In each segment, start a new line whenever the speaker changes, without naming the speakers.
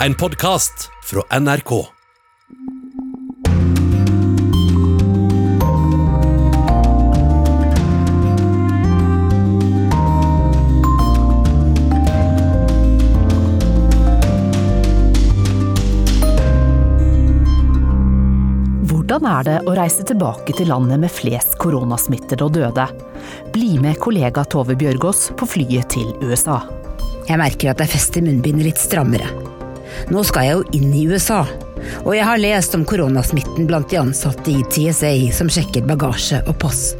En podkast fra NRK.
Hvordan er det å reise tilbake til landet med flest koronasmittede og døde? Bli med kollega Tove Bjørgaas på flyet til USA.
Jeg merker at jeg fester munnbindet litt strammere. Nå skal jeg jo inn i USA, og jeg har lest om koronasmitten blant de ansatte i TSA som sjekker bagasje og pass.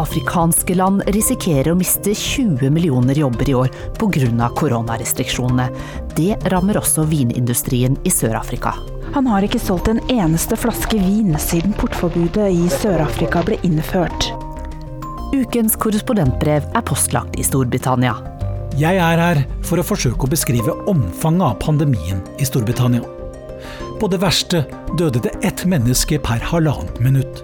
Afrikanske land risikerer å miste 20 millioner jobber i år pga. koronarestriksjonene. Det rammer også vinindustrien i Sør-Afrika.
Han har ikke solgt en eneste flaske vin siden portforbudet i Sør-Afrika ble innført.
Ukens korrespondentbrev er postlagt i Storbritannia.
Jeg er her for å forsøke å beskrive omfanget av pandemien i Storbritannia. På det verste døde det ett menneske per halvannet minutt.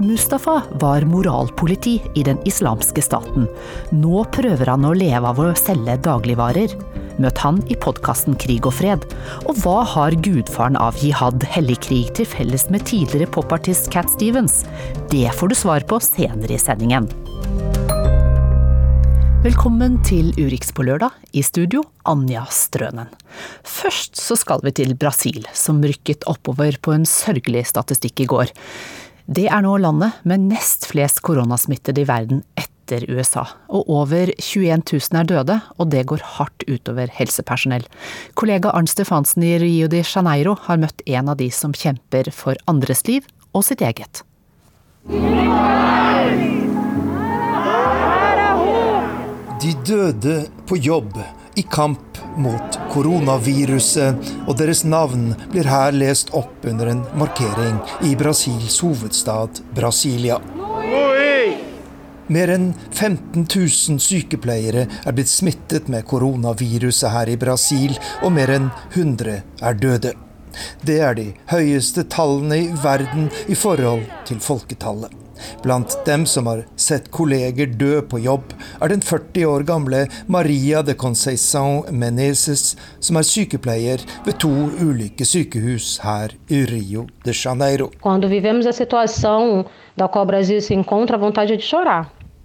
Mustafa var moralpoliti i den islamske staten. Nå prøver han å leve av å selge dagligvarer. Møt han i podkasten Krig og fred. Og hva har gudfaren av jihad, hellig krig, til felles med tidligere popartist Cat Stevens? Det får du svar på senere i sendingen. Velkommen til Urix på lørdag, i studio Anja Strønen. Først så skal vi til Brasil, som rykket oppover på en sørgelig statistikk i går. Det er nå landet med nest flest koronasmittede i verden etter USA. Og over 21 000 er døde, og det går hardt utover helsepersonell. Kollega Arnt Stefansen i Rio de Janeiro har møtt en av de som kjemper for andres liv og sitt eget.
De døde på jobb i kamp mot koronaviruset, og deres navn blir her lest opp under en markering i Brasils hovedstad Brasilia. Mer enn 15 000 sykepleiere er blitt smittet med koronaviruset her i Brasil, og mer enn 100 er døde. Det er de høyeste tallene i verden i forhold til folketallet. Blant dem som har sett kolleger dø på jobb, er den 40 år gamle Maria de Conceição Meneses, som er sykepleier ved to ulike sykehus her i Rio de Janeiro.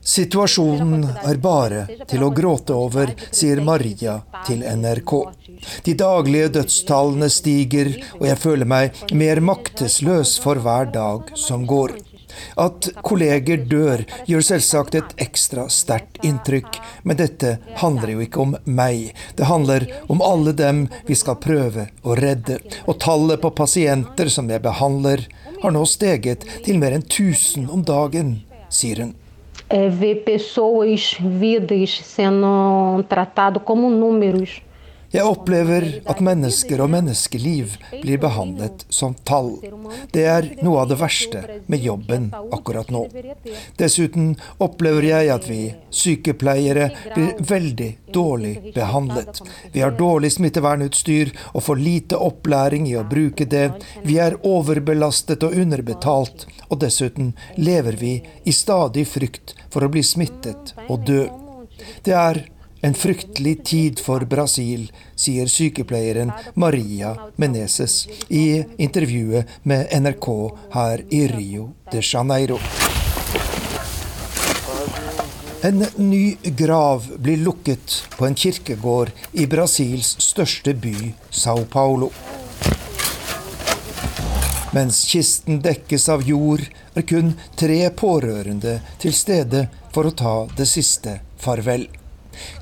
Situasjonen er bare til å gråte over, sier Maria til NRK. De daglige dødstallene stiger, og jeg føler meg mer maktesløs for hver dag som går. At kolleger dør, gjør selvsagt et ekstra sterkt inntrykk, men dette handler jo ikke om meg. Det handler om alle dem vi skal prøve å redde. Og tallet på pasienter som jeg behandler, har nå steget til mer enn 1000 om dagen, sier hun.
É ver pessoas, vidas sendo tratado como números.
Jeg opplever at mennesker og menneskeliv blir behandlet som tall. Det er noe av det verste med jobben akkurat nå. Dessuten opplever jeg at vi sykepleiere blir veldig dårlig behandlet. Vi har dårlig smittevernutstyr og for lite opplæring i å bruke det. Vi er overbelastet og underbetalt, og dessuten lever vi i stadig frykt for å bli smittet og dø. Det er en fryktelig tid for Brasil, sier sykepleieren Maria Meneses i intervjuet med NRK her i Rio de Janeiro. En ny grav blir lukket på en kirkegård i Brasils største by, Sao Paulo. Mens kisten dekkes av jord, er kun tre pårørende til stede for å ta det siste farvel.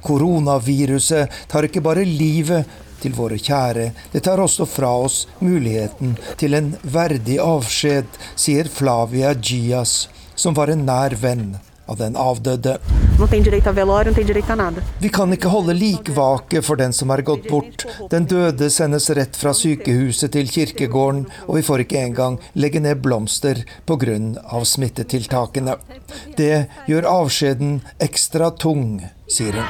Koronaviruset tar ikke bare livet til våre kjære, det tar også fra oss muligheten til en verdig avskjed, sier Flavia Gias, som var en nær venn av den avdøde. Vi kan ikke holde likvake for den som er gått bort. Den døde sendes rett fra sykehuset til kirkegården, og vi får ikke engang legge ned blomster pga. smittetiltakene. Det gjør avskjeden ekstra tung, sier hun.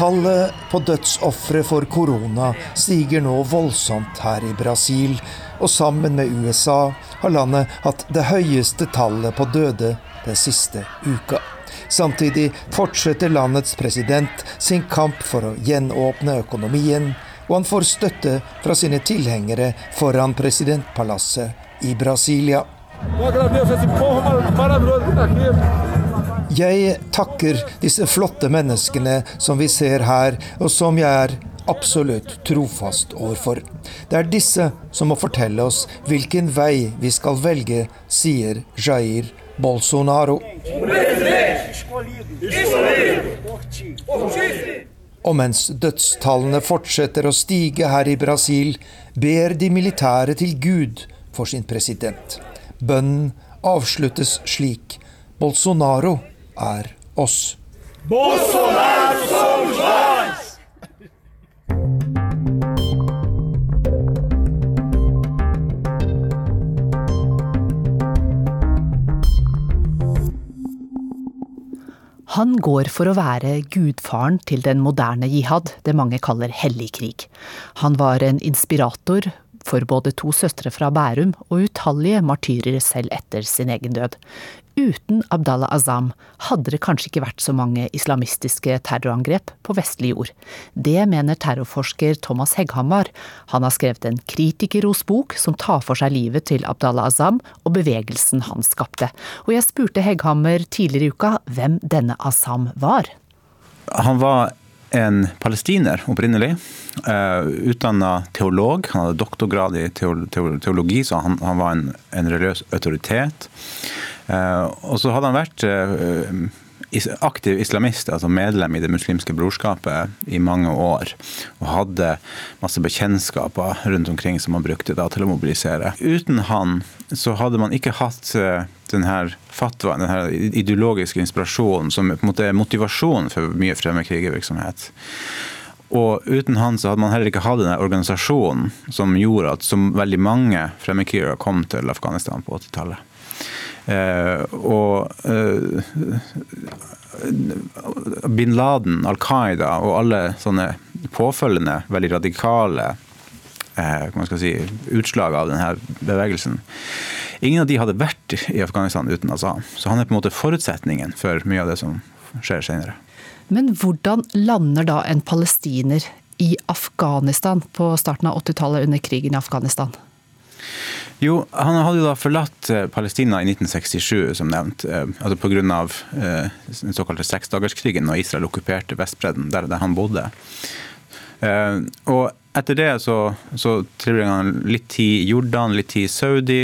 Tallet på dødsofre for korona stiger nå voldsomt her i Brasil, og sammen med USA har landet hatt det høyeste tallet på døde den siste uka. Samtidig fortsetter landets president sin kamp for å gjenåpne økonomien, og han får støtte fra sine tilhengere foran presidentpalasset i Brasilia. Jeg takker disse flotte menneskene som vi ser her, og som jeg er absolutt trofast overfor. Det er disse som må fortelle oss hvilken vei vi skal velge, sier Jair Bolsonaro. Og mens dødstallene fortsetter å stige her i Brasil, ber de militære til Gud for sin president. Bønnen avsluttes slik. Bolsonaro er oss.
Han går for å være gudfaren til den moderne jihad, det mange kaller hellig krig. Han var en inspirator for både to søstre fra Bærum og utallige martyrer selv etter sin egen død. Uten Abdallah Azam hadde det kanskje ikke vært så mange islamistiske terrorangrep på vestlig jord. Det mener terrorforsker Thomas Hegghammar. Han har skrevet en kritikerros bok som tar for seg livet til Abdallah Azam og bevegelsen han skapte. Og jeg spurte Hegghammer tidligere i uka hvem denne Azam var.
Han var en palestiner opprinnelig. Uh, Utdanna teolog. Han hadde doktorgrad i teologi, så han, han var en, en religiøs autoritet. Eh, og så hadde han vært eh, aktiv islamist, altså medlem i Det muslimske brorskapet i mange år. Og hadde masse bekjentskaper rundt omkring som han brukte da til å mobilisere. Uten han så hadde man ikke hatt eh, denne fatwaen, denne ideologiske inspirasjonen som på en måte er motivasjonen for mye fremmedkrigervirksomhet. Og uten han så hadde man heller ikke hatt denne organisasjonen som gjorde at så veldig mange fremmedkrigere kom til Afghanistan på 80-tallet. Eh, og eh, bin Laden, Al Qaida og alle sånne påfølgende veldig radikale eh, si, utslag av denne bevegelsen. Ingen av de hadde vært i Afghanistan uten Azam. Så han er på en måte forutsetningen for mye av det som skjer senere.
Men hvordan lander da en palestiner i Afghanistan på starten av 80-tallet under krigen i Afghanistan?
Jo, han hadde jo da forlatt eh, Palestina i 1967, som nevnt. Eh, altså Pga. Eh, den såkalte seksdagerskrigen og Israel okkuperte Vestbredden, der, der han bodde. Og etter det så, så tilbringer han litt tid i Jordan, litt tid i Saudi.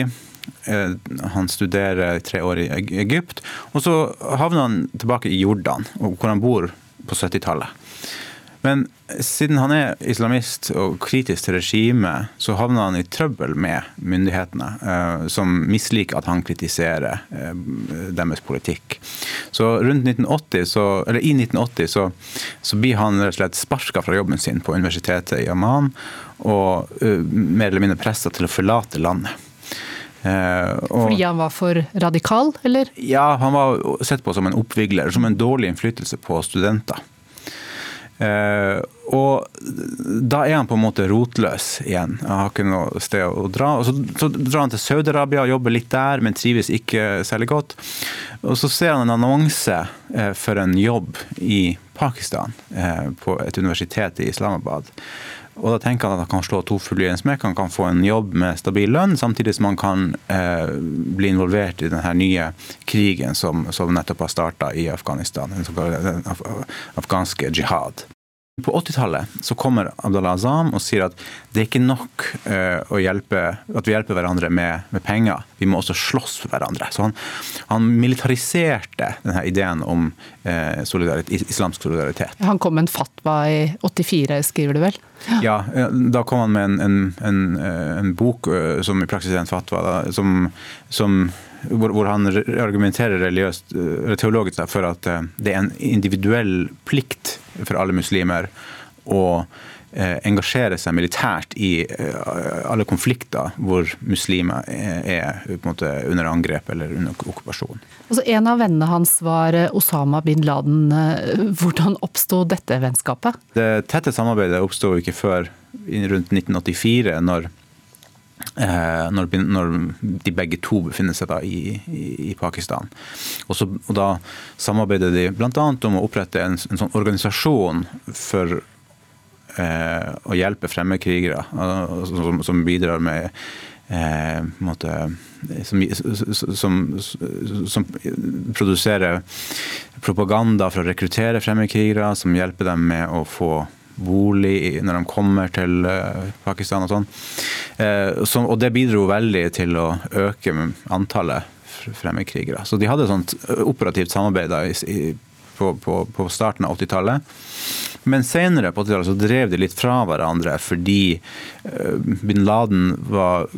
Han studerer tre år i Egypt. Og så havner han tilbake i Jordan, hvor han bor på 70-tallet. Men siden han er islamist og kritisk til regimet, så havner han i trøbbel med myndighetene, eh, som misliker at han kritiserer eh, deres politikk. Så rundt 1980, så, eller I 1980 så, så blir han rett og slett sparka fra jobben sin på universitetet i Amman, og uh, mer eller mindre pressa til å forlate landet.
Og, Fordi han var for radikal, eller?
Ja, han var sett på som en oppvigler, som en dårlig innflytelse på studenter. Uh, og da er han på en måte rotløs igjen. Han har ikke noe sted å dra. Og så, så drar han til Saudi-Arabia og jobber litt der, men trives ikke særlig godt. Og så ser han en annonse uh, for en jobb i Pakistan, uh, på et universitet i Islamabad. Og da tenker han at han kan slå to fugler i en smekk. Han kan få en jobb med stabil lønn, samtidig som han kan eh, bli involvert i denne nye krigen som, som nettopp har starta i Afghanistan. Den såkalte afghanske jihad. På 80-tallet så kommer Abdallah Azam og sier at det er ikke nok uh, å hjelpe, at vi hjelper hverandre med, med, penger, vi må også slåss for hverandre. Så han, han militariserte denne ideen om uh, solidaritet, islamsk solidaritet.
Han kom med en fatwa i 84, skriver du vel?
Ja, ja da kom han med en, en, en, eh, en bok som i praksis er en fatwa, da, som, som hvor, han argumenterer religiøst, teologisk for at det er en individuell plikt for alle muslimer å eh, engasjere seg militært i eh, alle konflikter hvor muslimer er måte under angrep eller under okkupasjon.
Altså, en av vennene hans var eh, Osama bin Laden. Hvordan oppsto dette vennskapet?
Det tette samarbeidet oppsto ikke før rundt 1984, når Eh, når, når, de begge to befinner seg i, i, Pakistan. Og, så, og, Da samarbeider de bl.a. om å opprette en, en sånn organisasjon for eh, å hjelpe fremmedkrigere, uh, som, som, bidrar med eh, måte, som, som, produserer propaganda for å rekruttere fremmedkrigere, som hjelper dem med å få bolig når de kommer til eh, Pakistan og sånn. Eh, og det bidro veldig til å øke antallet fremmedkrigere. Så de hadde et sånt operativt samarbeid da, på, på, på, starten av 80-tallet. Men senere på 80-tallet så drev de litt fra hverandre fordi eh, bin Laden var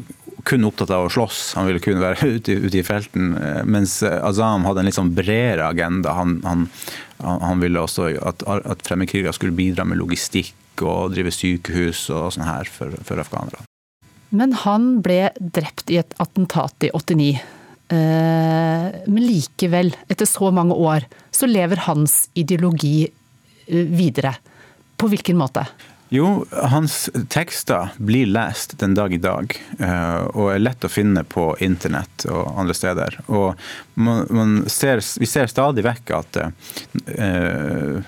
kun opptatt av å slåss, han ville kun være ute, ute i felten. Mens Azam hadde en litt sånn bredere agenda. Han, han, han ville også at, at fremmedkrigere skulle bidra med logistikk og drive sykehus og sånn her for, for afghanere.
Men han ble drept i et attentat i 89. Eh, men likevel, etter så mange år, så lever hans ideologi eh, videre. På hvilken måte?
Jo, hans tekster blir lest den dag i dag, eh, og er lett å finne på internett og andre steder. Og man, man ser, vi ser stadig vekk at uh,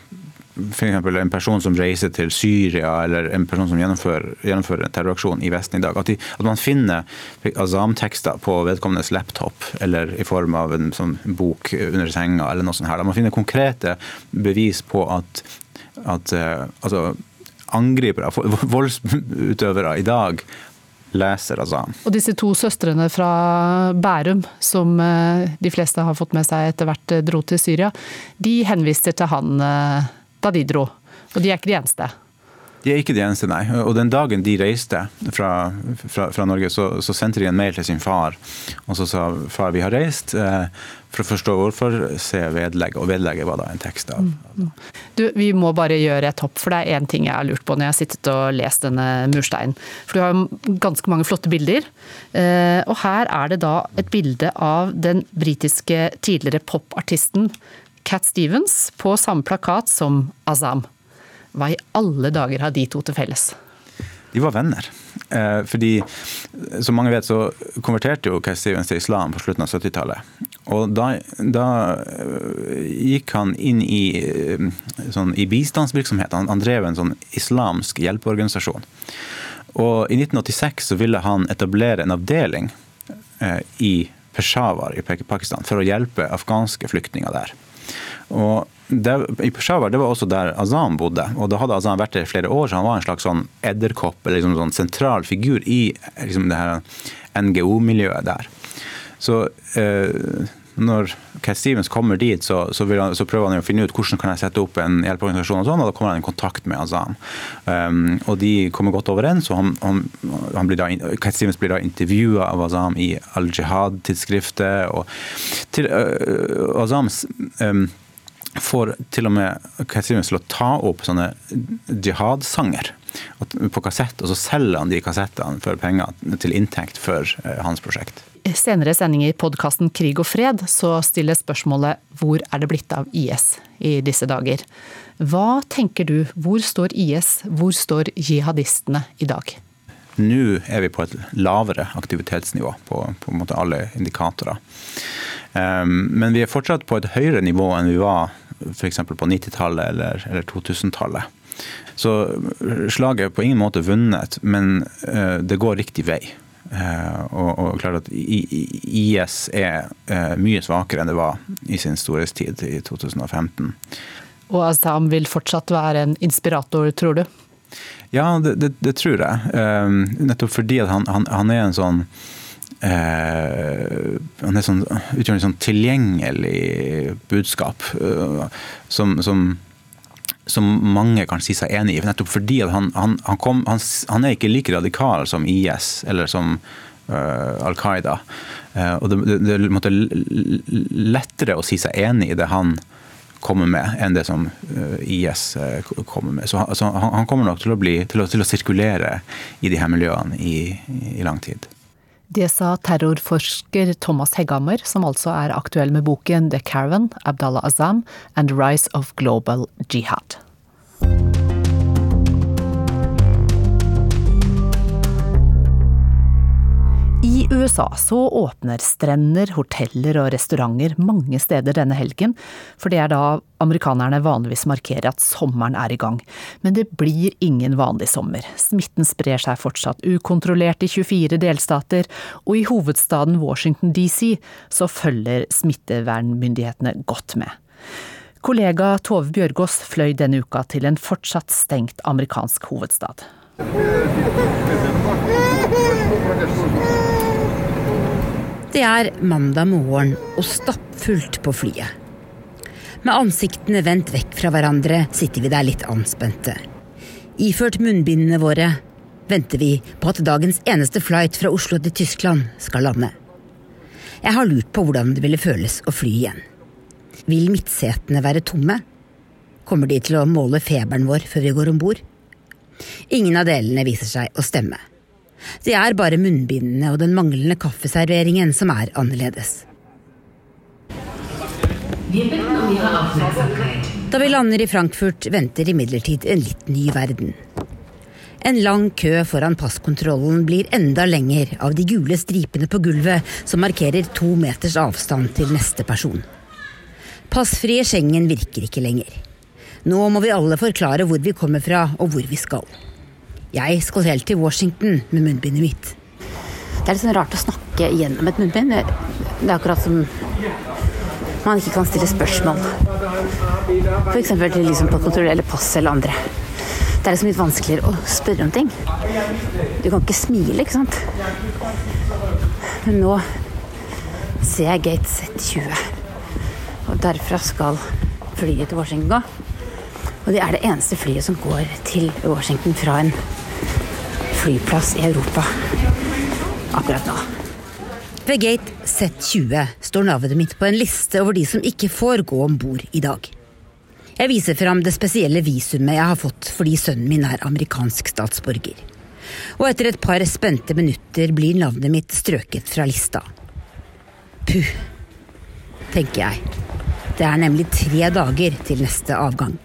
f.eks. en person som reiser til Syria, eller en person som gjennomfører, gjennomfører en terroraksjon i Vesten i dag, at, de, at man finner Azam-tekster på vedkommendes laptop, eller i form av en sånn bok under senga, eller noe sånt. her. Man finner konkrete bevis på at, at eh, altså, angripere, voldsutøvere i dag, leser Azan.
Og disse to søstrene fra Bærum, som eh, de fleste har fått med seg etter hvert eh, dro til Syria, de henviste til han eh, da de dro. Og de er ikke de eneste.
De er ikke de eneste, nei. Og den dagen de reiste fra, fra, fra Norge, så, så, sendte de en mail til sin far. Og så sa far vi har reist. Eh, for å forstå hvorfor, se vedlegget. Og vedlegget var da en tekst av mm, mm.
Du, Vi må bare gjøre et hopp, for det er én ting jeg har lurt på når jeg har sittet og lest denne mursteinen. For du har jo ganske mange flotte bilder. Eh, og her er det da et bilde av den britiske tidligere popartisten Cat Stevens på samme plakat som Azam. Hva i alle dager har de to til felles?
De var venner. Eh, fordi, som mange vet, så konverterte jo Cat Stevens til islam på slutten av 70-tallet. Og da, da, eh, gikk han inn i, eh, sånn, i bistandsvirksomhet. Han, han, drev en sånn islamsk hjelpeorganisasjon. Og i 1986 så ville han etablere en avdeling eh, i Peshawar i Pakistan for å hjelpe afghanske flyktninger der. Og det, I Peshawar det var også der Azam bodde. og Da hadde Azam vært der i flere år, så han var en slags sånn edderkopp, eller liksom sånn sentral figur i liksom det her NGO-miljøet der. Så eh, når Cat Stevens kommer dit, så, så, han, så, prøver han å finne ut hvordan kan jeg sette opp en hjelpeorganisasjon, og sånn, og da kommer han i kontakt med Azam. Um, og De kommer godt overens. og han, han, han blir da, Cat Stevens blir da intervjua av Azam i Al-Jihad-tidsskriftet. og til, uh, Azam um, får til og med Cat til å ta opp sånne jihad-sanger på kassett, og så selger han de kassettene for penger til inntekt for uh, hans prosjekt.
Senere sending i podkasten Krig og fred så stiller spørsmålet hvor er det blitt av IS i disse dager? Hva tenker du, hvor står IS, hvor står jihadistene i dag?
Nå er vi på et lavere aktivitetsnivå på, på alle indikatorer. Um, men vi er fortsatt på et høyere nivå enn vi var f.eks. på 90-tallet eller, eller 2000-tallet. Så slaget er på ingen måte vunnet, men uh, det går riktig vei. Eh, og, og klart at IS er eh, mye svakere enn det var i sin storhetstid i 2015.
Og Azam vil fortsatt være en inspirator, tror du?
Ja, det, det, det tror jeg. Nettopp fordi han, han, han, er en sånn Han er sånn, utgjør et sånn tilgjengelig budskap uh, som, som som mange kan si seg enig i. Nettopp fordi han, han, han, kom, han, er ikke like radikal som IS eller som uh, Al Qaida. Uh, og det, det, det er lettere å si seg enig i det han kommer med, enn det som uh, IS kommer med. Så, så han, kommer nok til å, bli, til å, til å sirkulere i de her miljøene i, i lang tid.
Det sa terrorforsker Thomas Hegghammer, som altså er aktuell med boken The Caravan, Abdallah Azam and Rise of Global Jihad. USA så åpner strender, hoteller og restauranter mange steder denne helgen, for det er da amerikanerne vanligvis markerer at sommeren er i gang. Men det blir ingen vanlig sommer. Smitten sprer seg fortsatt ukontrollert i 24 delstater, og i hovedstaden Washington DC så følger smittevernmyndighetene godt med. Kollega Tove Bjørgaas fløy denne uka til en fortsatt stengt amerikansk hovedstad.
Det er mandag morgen og stappfullt på flyet. Med ansiktene vendt vekk fra hverandre sitter vi der litt anspente. Iført munnbindene våre venter vi på at dagens eneste flight fra Oslo til Tyskland skal lande. Jeg har lurt på hvordan det ville føles å fly igjen. Vil midtsetene være tomme? Kommer de til å måle feberen vår før vi går om bord? Ingen av delene viser seg å stemme. Det er bare munnbindene og den manglende kaffeserveringen som er annerledes. Da vi lander i Frankfurt, venter imidlertid en litt ny verden. En lang kø foran passkontrollen blir enda lenger av de gule stripene på gulvet som markerer to meters avstand til neste person. Passfrie Schengen virker ikke lenger. Nå må vi alle forklare hvor vi kommer fra og hvor vi skal. Jeg skal helt til Washington med munnbindet mitt.
Det er litt sånn rart å snakke gjennom et munnbind. Det er akkurat som man ikke kan stille spørsmål. F.eks. til liksom på kontroll eller pass eller andre. Det er liksom litt vanskeligere å spørre om ting. Du kan ikke smile, ikke sant? Men nå ser jeg gate Z20. Og derfra skal flyet til Washington gå. Og det er det eneste flyet som går til Washington fra en flyplass i Europa akkurat nå.
Ved gate Z20 står navnet mitt på en liste over de som ikke får gå om bord i dag. Jeg viser fram det spesielle visumet jeg har fått fordi sønnen min er amerikansk statsborger. Og etter et par spente minutter blir navnet mitt strøket fra lista. Puh, tenker jeg. Det er nemlig tre dager til neste avgang.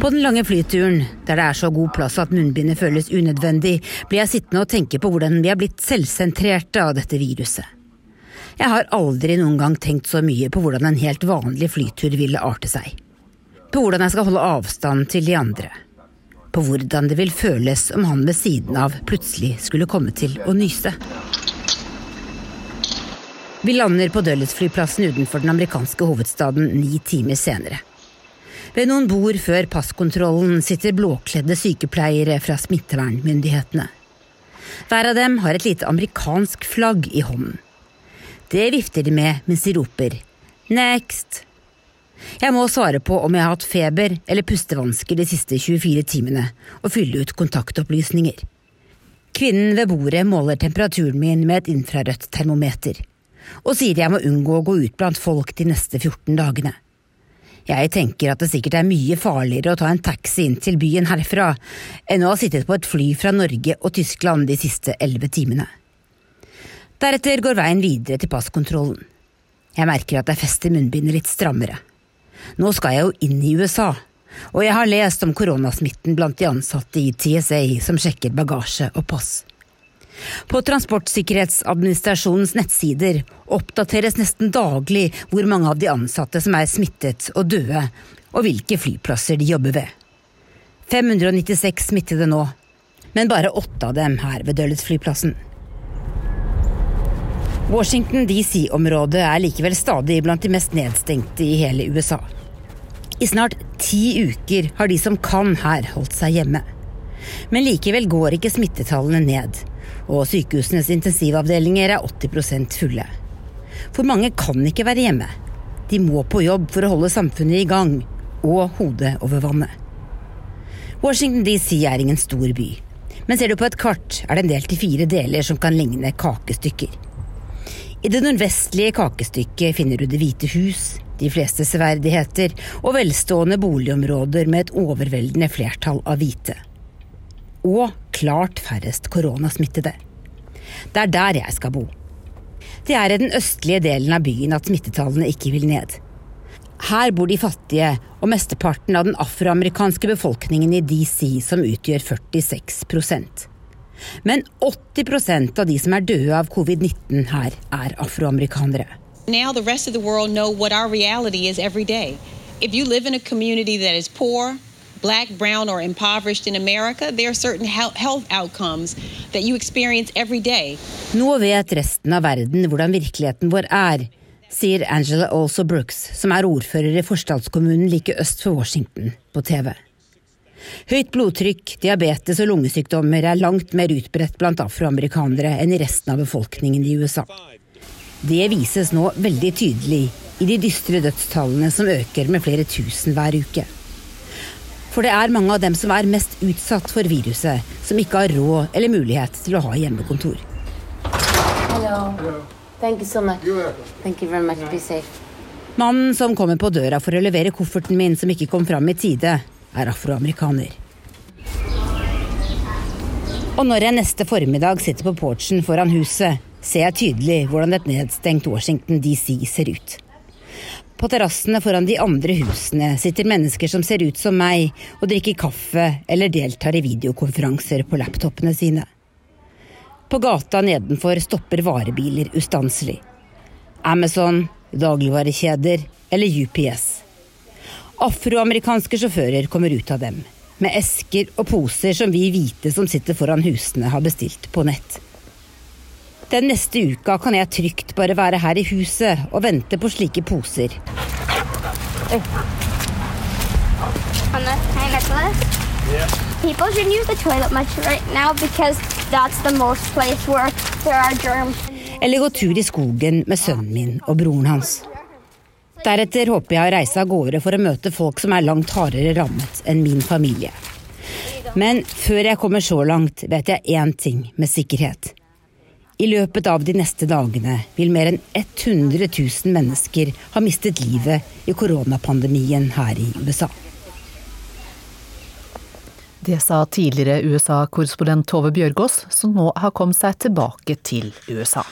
På den lange flyturen, der det er så god plass at munnbindet føles unødvendig, blir jeg sittende og tenke på hvordan vi er blitt selvsentrerte av dette viruset. Jeg har aldri noen gang tenkt så mye på hvordan en helt vanlig flytur ville arte seg. På hvordan jeg skal holde avstand til de andre. På hvordan det vil føles om han ved siden av plutselig skulle komme til å nyse. Vi lander på Dulles-flyplassen utenfor den amerikanske hovedstaden ni timer senere. Ved noen bord før passkontrollen sitter blåkledde sykepleiere fra smittevernmyndighetene. Hver av dem har et lite amerikansk flagg i hånden. Det vifter de med mens de roper 'next'. Jeg må svare på om jeg har hatt feber eller pustevansker de siste 24 timene, og fylle ut kontaktopplysninger. Kvinnen ved bordet måler temperaturen min med et infrarødt termometer og sier jeg må unngå å gå ut blant folk de neste 14 dagene. Jeg tenker at det sikkert er mye farligere å ta en taxi inn til byen herfra enn å ha sittet på et fly fra Norge og Tyskland de siste elleve timene. Deretter går veien videre til passkontrollen. Jeg merker at jeg fester munnbindet litt strammere. Nå skal jeg jo inn i USA, og jeg har lest om koronasmitten blant de ansatte i TSA som sjekker bagasje og pass. På Transportsikkerhetsadministrasjonens nettsider oppdateres nesten daglig hvor mange av de ansatte som er smittet og døde, og hvilke flyplasser de jobber ved. 596 smittede nå, men bare åtte av dem her ved Dulles-flyplassen. Washington DC-området er likevel stadig blant de mest nedstengte i hele USA. I snart ti uker har de som kan her, holdt seg hjemme. Men likevel går ikke smittetallene ned, og sykehusenes intensivavdelinger er 80% fulle. For mange kan ikke være hjemme. De må på jobb for å holde samfunnet i gang og hodet over vannet. Washington DC er ingen stor by, men ser du på et kart, er den delt i fire deler som kan ligne kakestykker. I det nordvestlige kakestykket finner du Det hvite hus, de fleste severdigheter og velstående boligområder med et overveldende flertall av hvite og klart færrest koronasmittede. Det er der jeg skal bo. Det er i den østlige delen av byen at smittetallene ikke vil ned. Her bor de fattige og mesteparten av den afroamerikanske befolkningen i DC, som utgjør 46% Men 80% av de som er døde av covid-19 her, er afroamerikanere.
Now the rest of the world know what our reality is every day. If you live in a community that is poor, black, brown, or impoverished in America, there are certain health outcomes that you experience every day.
Nå vet resten av verden hvordan virkeligheten vår er, sier Angela Also Brooks, som er ordfører i forstadskommunen like øst for Washington, på TV. Høyt blodtrykk, diabetes og lungesykdommer er langt mer utbredt blant afroamerikanere enn i resten av befolkningen i USA. Det vises nå veldig tydelig i de dystre dødstallene som øker med flere tusen hver uke. For det er mange av dem som er mest utsatt for viruset, som ikke har råd eller mulighet til å ha hjemmekontor. Mannen som kommer på døra for å levere kofferten min som ikke kom fram i tide, er afroamerikaner. Og når jeg neste formiddag sitter på porchen foran huset, ser jeg tydelig hvordan et nedstengt Washington DC ser ut. På terrassene foran de andre husene sitter mennesker som ser ut som meg, og drikker kaffe eller deltar i videokonferanser på laptopene sine. På gata nedenfor stopper varebiler ustanselig. Amazon, dagligvarekjeder eller UPS. Afroamerikanske sjåfører kommer ut av dem, med esker og poser som vi hvite som sitter foran husene har bestilt på nett. Den neste uka kan jeg trygt bare være her i huset og vente på slike poser. Eller gå tur i skogen med sønnen min og broren hans. Deretter håper jeg å reise av gårde for å møte folk som er langt hardere rammet enn min familie. Men før jeg kommer så langt, vet jeg én ting med sikkerhet. I løpet av de neste dagene vil mer enn 100 000 mennesker ha mistet livet i koronapandemien her i USA.
Det sa tidligere USA-korrespondent Tove Bjørgaas, som nå har kommet seg tilbake til USA.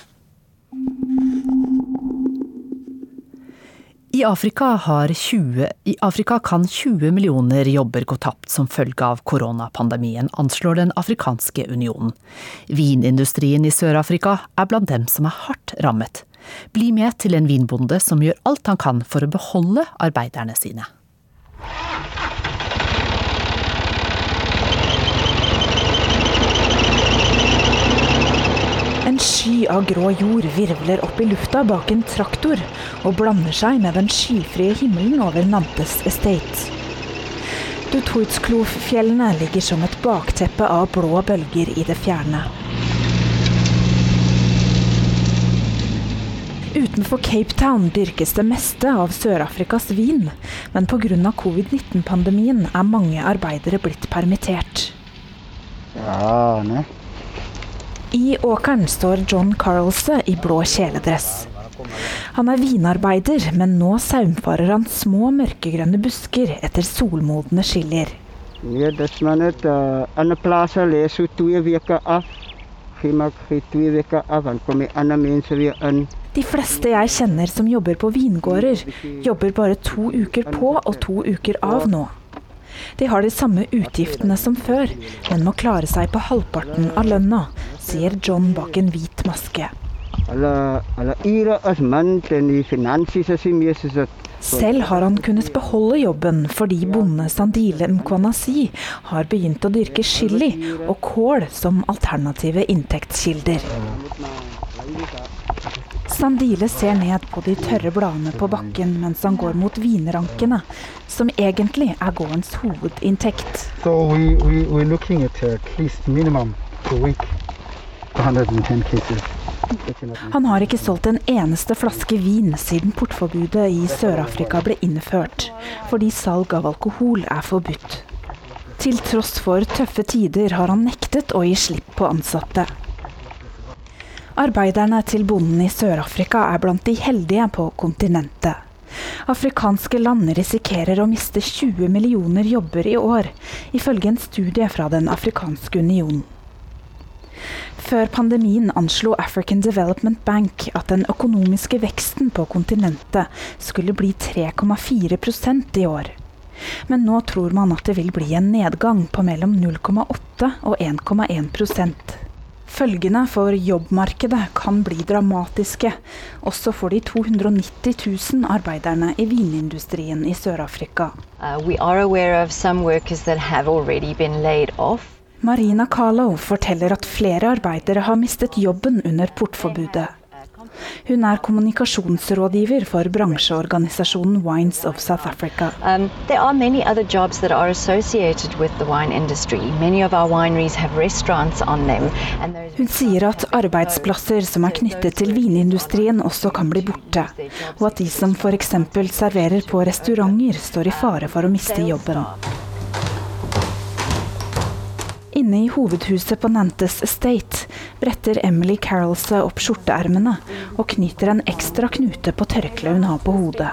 I Afrika, 20, I Afrika, kan 20 millioner jobber gå tapt som følge av koronapandemien, anslår Den afrikanske unionen. Vinindustrien i Sør-Afrika er blant dem som er hardt rammet. Bli med til en vinbonde som gjør alt han kan for å beholde arbeiderne sine.
En sky av grå jord virvler opp i lufta bak en traktor og blander seg med den skyfrie himmelen over Nantes Estate. Dutoitsklov-fjellene ligger som et bakteppe av blå bølger i det fjerne. Utenfor Cape Town dyrkes det meste av Sør-Afrikas vin, men pga. covid-19-pandemien er mange arbeidere blitt permittert. Ja, ne. I åkeren står John Carlse i blå kjeledress. Han er vinarbeider, men nå saumfarer han små mørkegrønne busker etter solmodne chilier.
Ja, dis maar net uh, ander plase lê so twee weke af. Gee twee weke af dan kom die ander mense weer in.
De fleste jeg kjenner som jobber på vingårder, jobber bare to uker på og to uker av nå. De har de samme utgiftene som før, men må klare seg på halvparten av lønna, sier John bak en hvit maske. Selv har han kunnet beholde jobben fordi bonde Sandile Mkwanasi har begynt å dyrke chili og kål som alternative inntektskilder. Sandile ser ned på de tørre bladene på bakken mens han går mot vinrankene, som egentlig er gårdens hovedinntekt. So we, we, han har ikke solgt en eneste flaske vin siden portforbudet i Sør-Afrika ble innført, fordi salg av alkohol er forbudt. Til tross for tøffe tider har han nektet å gi slipp på ansatte. Arbeiderne til bonden i Sør-Afrika er blant de heldige på kontinentet. Afrikanske land risikerer å miste 20 millioner jobber i år, ifølge en studie fra Den afrikanske union. Før pandemien anslo African Development Bank at den økonomiske veksten på kontinentet skulle bli 3,4% i år. Men nå tror man at det vil bli en nedgang på mellom 0,8 og 1,1% Følgene for jobbmarkedet kan bli dramatiske, også for de 290 000 arbeiderne i vinindustrien i Sør-Afrika. Uh, Marina Kalo forteller at flere arbeidere har mistet jobben under portforbudet. Hun er kommunikasjonsrådgiver for bransjeorganisasjonen Wines of South Africa. Um, there are many other jobs that are associated with the wine industry. Many of our wineries have restaurants on them. Hun sier at arbeidsplasser som er knyttet til vinindustrien også kan bli borte, og at de som f.eks. serverer på restauranter står i fare for å miste jobben. Inne i hovedhuset på Nantes Estate bretter Emily Carroll seg opp skjorteermene og knyter en ekstra knute på tørkleet hun har på hodet.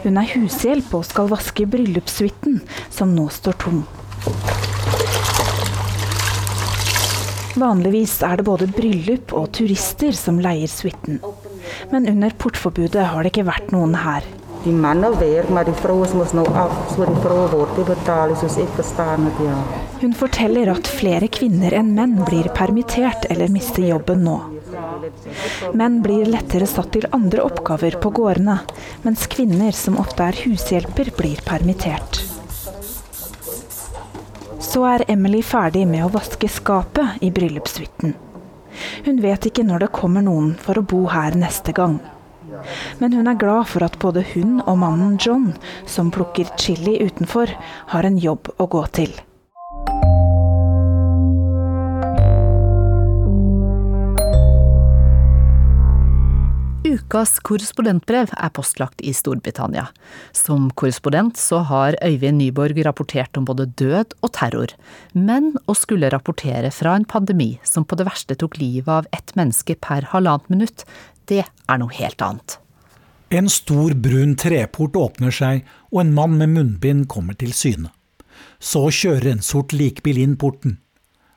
Hun er hushjelp og skal vaske bryllupssuiten, som nå står tom. Vanligvis er det både bryllup og turister som leier suiten. Men under portforbudet har det ikke vært noen her. Die mannen werk, maar die vrouwen mos nou af, so die vrouwen word nie betaal soos verstaan het, ja. Hun forteller at flere kvinner enn menn blir permittert eller mister jobben nå. Menn blir lettere satt til andre oppgaver på gårdene, mens kvinner, som ofte er hushjelper, blir permittert. Så er Emily ferdig med å vaske skapet i bryllupssuiten. Hun vet ikke når det kommer noen for å bo her neste gang. Men hun er glad for at både hun og mannen John, som plukker chili utenfor, har en jobb å gå til.
Ukas korrespondentbrev er postlagt i Storbritannia. Som korrespondent så har Øyvind Nyborg rapportert om både død og terror, men å skulle rapportere fra en pandemi som på det verste tok livet av ett menneske per halvannet minutt, det er noe helt annet.
En stor, brun treport åpner seg, og en mann med munnbind kommer til syne. Så kjører en sort likbil inn porten.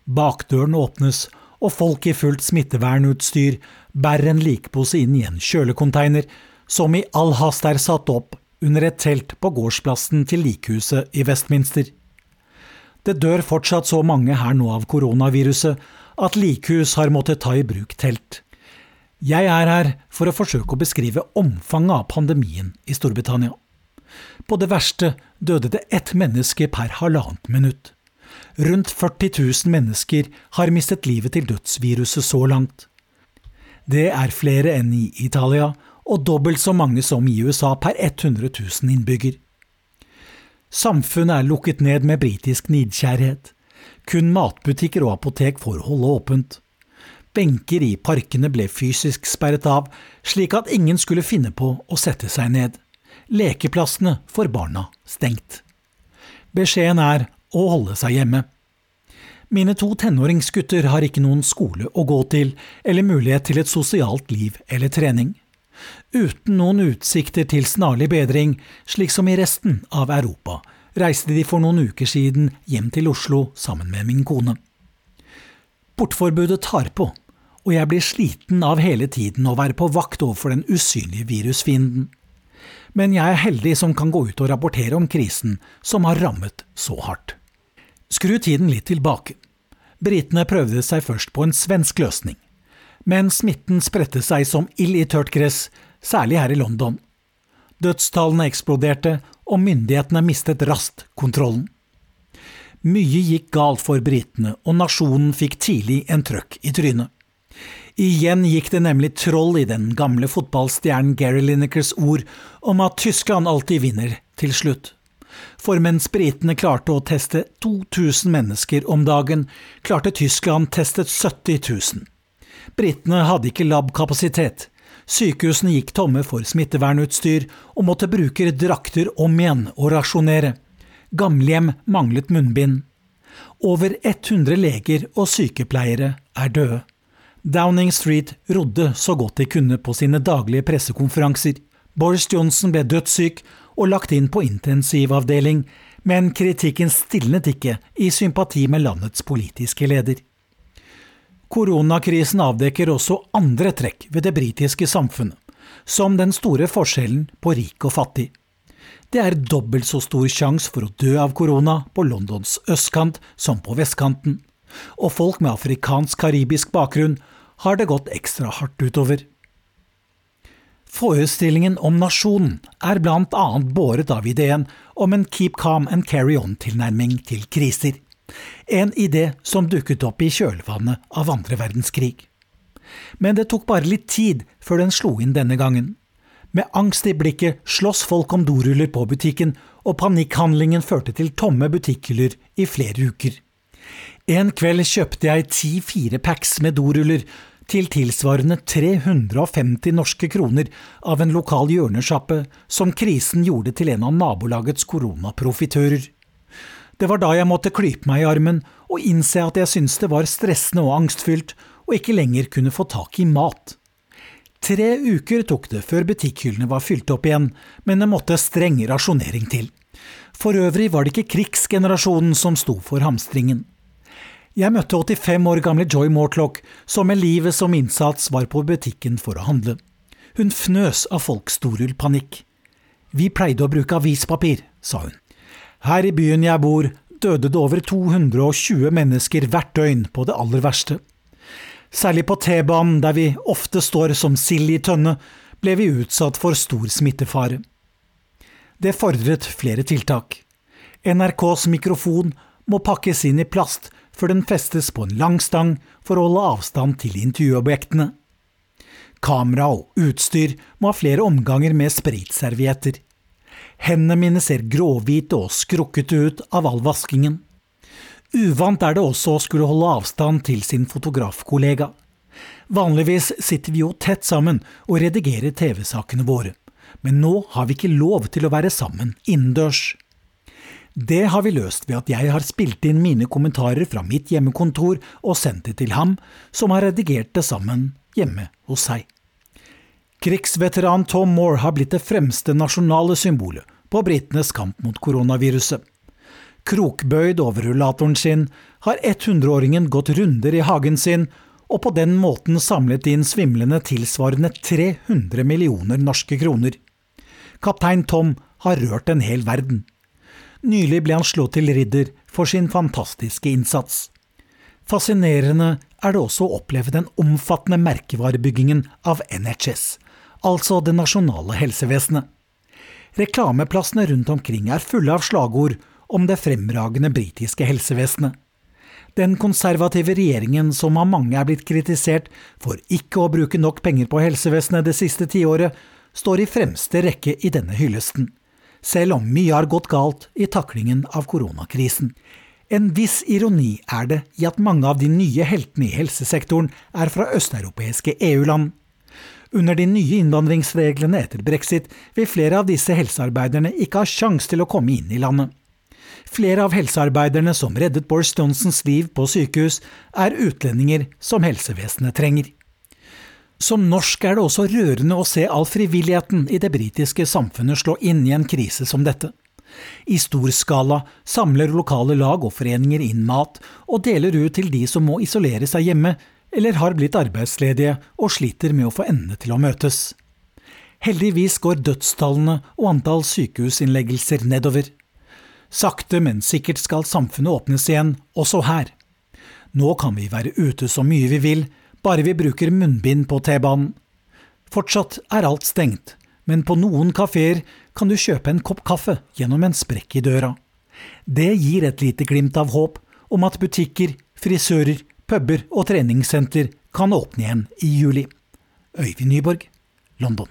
Bakdøren åpnes, og folk i fullt smittevernutstyr bærer en likpose inn i en kjølekonteiner, som i all hast er satt opp under et telt på gårdsplassen til likhuset i Westminster. Det dør fortsatt så mange her nå av koronaviruset at likhus har måttet ta i bruk telt. Jeg er her for å forsøke å beskrive omfanget av pandemien i Storbritannia. På det verste døde det ett menneske per halvannet minutt. Rundt 40 000 mennesker har mistet livet til dødsviruset så langt. Det er flere enn i Italia, og dobbelt så mange som i USA per 100 000 innbygger. Samfunnet er lukket ned med britisk nidkjærhet. Kun matbutikker og apotek får holde åpent. Benker i parkene ble fysisk sperret av, slik at ingen skulle finne på å sette seg ned. Lekeplassene for barna stengt. Beskjeden er å holde seg hjemme. Mine to tenåringsgutter har ikke noen skole å gå til eller mulighet til et sosialt liv eller trening. Uten noen utsikter til snarlig bedring, slik som i resten av Europa, reiste de for noen uker siden hjem til Oslo sammen med min kone. Portforbudet tar på, og jeg blir sliten av hele tiden å være på vakt overfor den usynlige virusfienden. Men jeg er heldig som kan gå ut og rapportere om krisen som har rammet så hardt. Skru tiden litt tilbake. Britene prøvde seg først på en svensk løsning. Men smitten spredte seg som ild i tørt gress, særlig her i London. Dødstallene eksploderte, og myndighetene mistet raskt kontrollen. Mye gikk galt for britene, og nasjonen fikk tidlig en trøkk i trynet. Igjen gikk det nemlig troll i den gamle fotballstjernen Gary Linekers ord om at Tyskland alltid vinner til slutt. For mens britene klarte å teste 2000 mennesker om dagen, klarte Tyskland testet 70 000. Britene hadde ikke labkapasitet. Sykehusene gikk tomme for smittevernutstyr og måtte bruke drakter om igjen og rasjonere. Gamlehjem manglet munnbind. Over 100 leger og sykepleiere er døde. Downing Street rodde så godt de kunne på sine daglige pressekonferanser. Boris Johnson ble dødssyk og lagt inn på intensivavdeling, men kritikken stilnet ikke i sympati med landets politiske leder. Koronakrisen avdekker også andre trekk ved det britiske samfunnet, som den store forskjellen på rik og fattig. Det er dobbelt så stor sjanse for å dø av korona på Londons østkant som på vestkanten. Og folk med afrikansk-karibisk bakgrunn har det gått ekstra hardt utover. Forestillingen om nasjonen er blant annet båret av ideen om en keep calm and carry on-tilnærming til kriser. En idé som dukket opp i kjølvannet av andre verdenskrig. Men det tok bare litt tid før den slo inn denne gangen. Med angst i blikket slåss folk om doruller på butikken, og panikkhandlingen førte til tomme butikkhyller i flere uker. En kveld kjøpte jeg ti firepacks med doruller til tilsvarende 350 norske kroner av en lokal hjørnesjappe som krisen gjorde til en av nabolagets koronaprofitører. Det var da jeg måtte klype meg i armen og innse at jeg syntes det var stressende og angstfylt og ikke lenger kunne få tak i mat. Tre uker tok det før butikkhyllene var fylt opp igjen, men det måtte streng rasjonering til. For øvrig var det ikke krigsgenerasjonen som sto for hamstringen. Jeg møtte 85 år gamle Joy Mortlock, som med livet som innsats var på butikken for å handle. Hun fnøs av folks storulpanikk. Vi pleide å bruke avispapir, sa hun. Her i byen jeg bor, døde det over 220 mennesker hvert døgn på det aller verste. Særlig på T-banen, der vi ofte står som sild i tønne, ble vi utsatt for stor smittefare. Det fordret flere tiltak. NRKs mikrofon må pakkes inn i plast før den festes på en lang stang for å holde avstand til intervjuobjektene. Kamera og utstyr må ha flere omganger med spritservietter. Hendene mine ser gråhvite og skrukkete ut av all vaskingen. Uvant er det også å skulle holde avstand til sin fotografkollega. Vanligvis sitter vi jo tett sammen og redigerer TV-sakene våre, men nå har vi ikke lov til å være sammen innendørs. Det har vi løst ved at jeg har spilt inn mine kommentarer fra mitt hjemmekontor og sendt det til ham, som har redigert det sammen hjemme hos seg. Krigsveteran Tom Moore har blitt det fremste nasjonale symbolet på britenes kamp mot koronaviruset. Krokbøyd over rullatoren sin har 100-åringen gått runder i hagen sin og på den måten samlet inn svimlende tilsvarende 300 millioner norske kroner. Kaptein Tom har rørt en hel verden. Nylig ble han slått til ridder for sin fantastiske innsats. Fascinerende er det også å oppleve den omfattende merkevarebyggingen av NHS, altså det nasjonale helsevesenet. Reklameplassene rundt omkring er fulle av slagord om det fremragende britiske helsevesenet. Den konservative regjeringen som av mange er blitt kritisert for ikke å bruke nok penger på helsevesenet det siste tiåret, står i fremste rekke i denne hyllesten, selv om mye har gått galt i taklingen av koronakrisen. En viss ironi er det i at mange av de nye heltene i helsesektoren er fra østeuropeiske EU-land. Under de nye innvandringsreglene etter brexit vil flere av disse helsearbeiderne ikke ha sjanse til å komme inn i landet. Flere av helsearbeiderne som reddet Boris Johnsons liv på sykehus, er utlendinger som helsevesenet trenger. Som norsk er det også rørende å se all frivilligheten i det britiske samfunnet slå inn i en krise som dette. I stor skala samler lokale lag og foreninger inn mat og deler ut til de som må isolere seg hjemme eller har blitt arbeidsledige og sliter med å få endene til å møtes. Heldigvis går dødstallene og antall sykehusinnleggelser nedover. Sakte, men sikkert skal samfunnet åpnes igjen, også her. Nå kan vi være ute så mye vi vil, bare vi bruker munnbind på T-banen. Fortsatt er alt stengt, men på noen kafeer kan du kjøpe en kopp kaffe gjennom en sprekk i døra. Det gir et lite glimt av håp om at butikker, frisører, puber og treningssenter kan åpne igjen i juli. Øyvind Nyborg, London.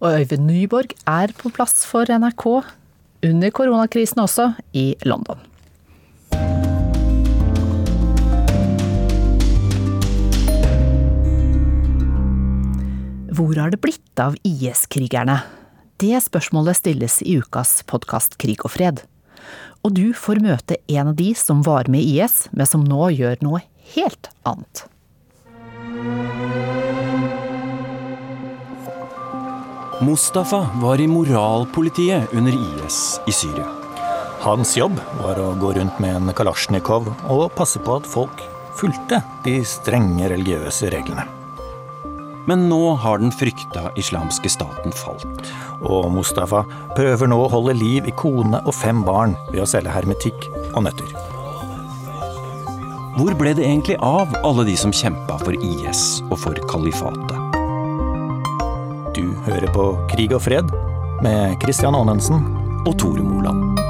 Og Øyvind Nyborg er på plass for NRK under koronakrisen også, i London. Hvor har det blitt av IS-krigerne? Det spørsmålet stilles i ukas podkast Krig og fred. Og du får møte en av de som var med i IS, men som nå gjør noe helt annet.
Mustafa var i moralpolitiet under IS i Syria.
Hans jobb var å gå rundt med en kalasjnikov og passe på at folk fulgte de strenge religiøse reglene.
Men nå har den frykta islamske staten falt,
Og Mustafa prøver nå å holde liv i kone og fem barn ved å selge hermetikk og nøtter.
Hvor ble det egentlig av alle de som kjempa for IS og for kalifatet?
Du hører på Krig og fred med Christian Aanensen
og Tore Moland.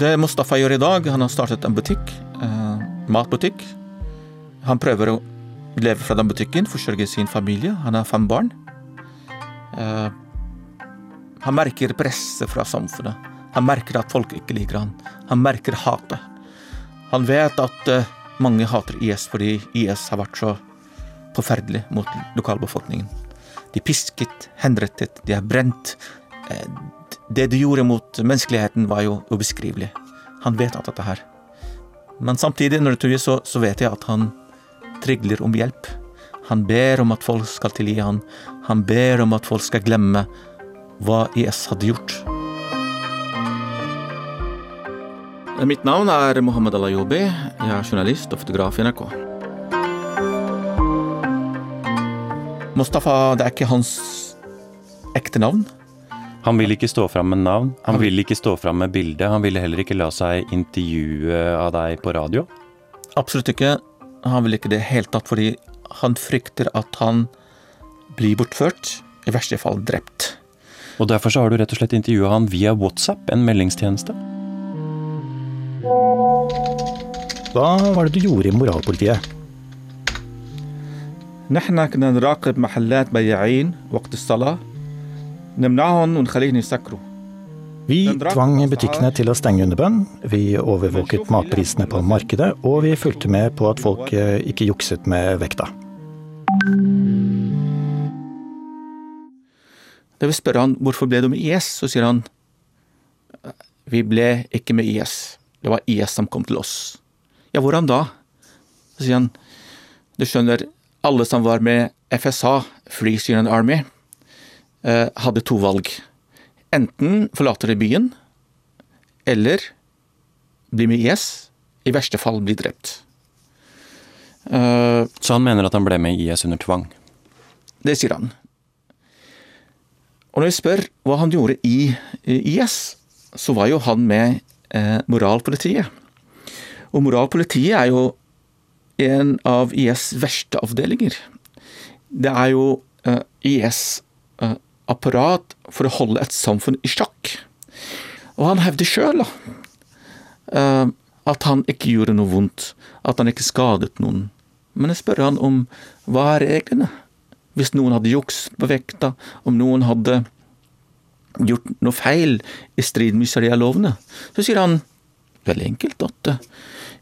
Det Mustafa gjør i dag, han har startet en butikk, eh, matbutikk. Han prøver å leve fra den butikken, forsørge sin familie. Han har fem barn. Eh, han merker presset fra samfunnet. Han merker at folk ikke liker han. Han merker hatet. Han vet at eh, mange hater IS fordi IS har vært så forferdelig mot lokalbefolkningen. De pisket, henrettet, de er brent. Eh, det de gjorde mot menneskeligheten, var jo ubeskrivelig. Han vet alt dette her. Men samtidig, når det tuer, så, så vet jeg at han trigler om hjelp. Han ber om at folk skal tilgi han. Han ber om at folk skal glemme hva IS hadde gjort. Mitt navn er Mohammed Alayobi. Jeg er journalist og fotograf i NRK. Mustafa, det er ikke hans ekte navn.
Han vil ikke stå fram med navn, han vil ikke stå fram med bilde. Han ville heller ikke la seg intervjue av deg på radio?
Absolutt ikke. Han vil ikke det helt tatt, fordi han frykter at han blir bortført, i verste fall drept.
Og derfor så har du rett og slett intervjua han via WhatsApp, en meldingstjeneste?
Hva var det du gjorde i moralpolitiet?
نحن كنا نراقب محلات بياعين وقت الصلاة نمنعهم ونخليهم يسكروا
Vi tvang butikkene til å stenge under bønn, vi overvåket matprisene på markedet, og vi fulgte med på at folk eh, ikke jukset med vekta.
Da vi spør han hvorfor ble du med IS, så sier han vi ble ikke med IS, det var IS som kom til oss. Ja, hvordan da? Så sier han du skjønner, alle som var med FSA, Free Syrian Army, eh, hadde to valg. Enten forlater de byen, eller bli med IS, i verste fall bli drept.
Uh, så han mener at han ble med i IS under tvang?
Det sier han. Og når vi spør hva han gjorde i IS, så var jo han med eh, moralpolitiet. Og moralpolitiet er jo en av IS verste avdelinger. Det er jo eh, IS eh, apparat for å holde et samfunn i sjakk. Og han hevder sjøl at han ikke gjorde noe vondt, at han ikke skadet noen. Men jeg spør han om hva er reglene? Hvis noen hadde juks på vekta, om noen hadde gjort noe feil i strid med sharia-lovene, så sier han veldig enkelt at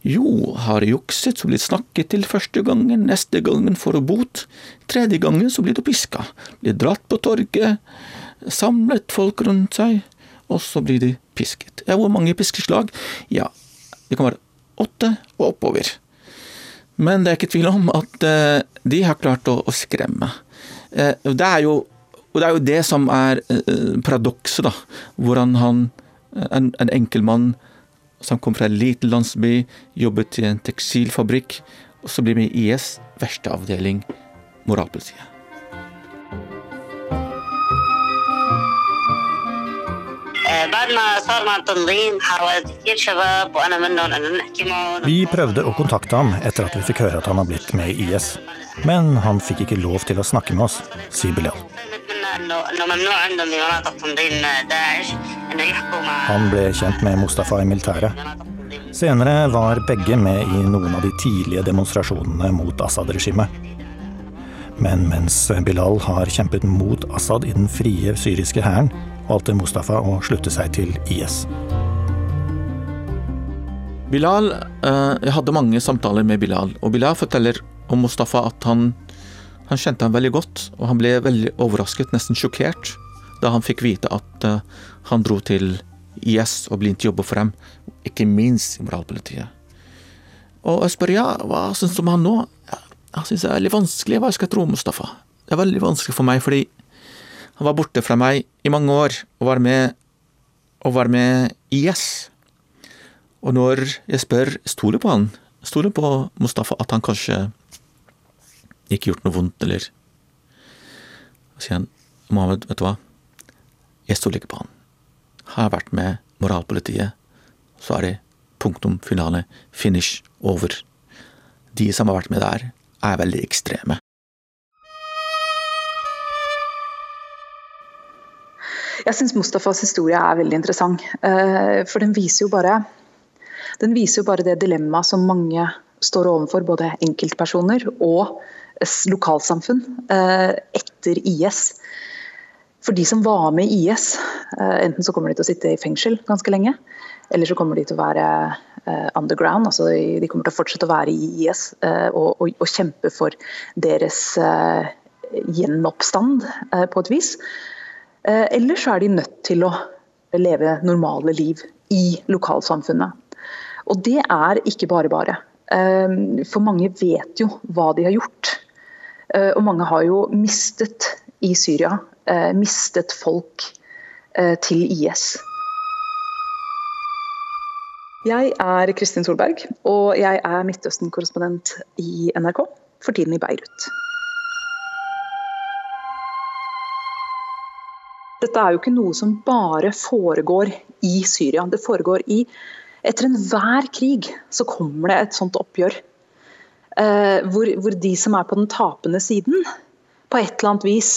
jo, har jukset, så blir det snakket til første gangen, neste gangen får du bot, tredje gangen så blir du piska, blir dratt på torget, samlet folk rundt seg, og så blir de pisket. Ja, hvor mange piskeslag? Ja, det kan være åtte og oppover. Men det er ikke tvil om at uh, de har klart å, skremme. Uh, det er jo, og det er jo det som er uh, paradokset, da. Hvordan han, en, en enkeltmann som kom fra en liten landsby, jobbet i en tekstilfabrikk, og så blir med i IS, verste avdeling, moralpolitiet.
Vi prøvde å kontakte ham etter at vi fikk høre at han har blitt med i IS. Men han fikk ikke lov til å snakke med oss, sier Bilal. Han ble kjent med Mustafa i militæret. Senere var begge med i noen av de tidlige demonstrasjonene mot Assad-regimet. Men mens Bilal har kjempet mot Assad i den frie syriske hæren, valgte Mustafa å slutte seg til IS.
Bilal eh, Jeg hadde mange samtaler med Bilal, og Bilal forteller om Mustafa at han, han kjente ham veldig godt, og han ble veldig overrasket, nesten sjokkert, da han fikk vite at uh, han dro til IS og blindt å jobbe for dem, ikke minst i moralpolitiet. Og jeg spør ja, hva syns du om han nå? Han syns det er veldig vanskelig, hva jeg skal tro om Mustafa. Det er veldig vanskelig for meg, fordi han var borte fra meg i mange år og var med, og var med IS. Og når jeg spør, stoler på han, stoler på Mustafa at han kanskje ikke gjort noe vondt eller Så sier han Mohammed, vet du hva, jeg stoler ikke på han. Har jeg vært med moralpolitiet, så er det punktum finale, finish, over. De som har vært med der, er veldig ekstreme.
Jeg syns Mustafas historie er veldig interessant. Eh, for den viser jo bare den viser jo bare det dilemmaet som mange står overfor, både enkeltpersoner og lokalsamfunn, eh, etter IS. For de som var med i IS, eh, enten så kommer de til å sitte i fengsel ganske lenge, eller så kommer de til å være underground. altså De kommer til å fortsette å være i IS og, og, og kjempe for deres gjenoppstand på et vis. Eh, eller så er de nødt til å leve normale liv i lokalsamfunnet. Og det er ikke bare bare. Eh, for mange vet jo hva de har gjort. Eh, og mange har jo mistet i Syria. Mistet folk til IS. Jeg er Kristin Solberg, og jeg er Midtøsten-korrespondent i NRK, for tiden i Beirut. Dette er jo ikke noe som bare foregår i Syria. Det foregår i Etter enhver krig så kommer det et sånt oppgjør. Eh, hvor, hvor, de som er på den tapende siden, på et eller annet vis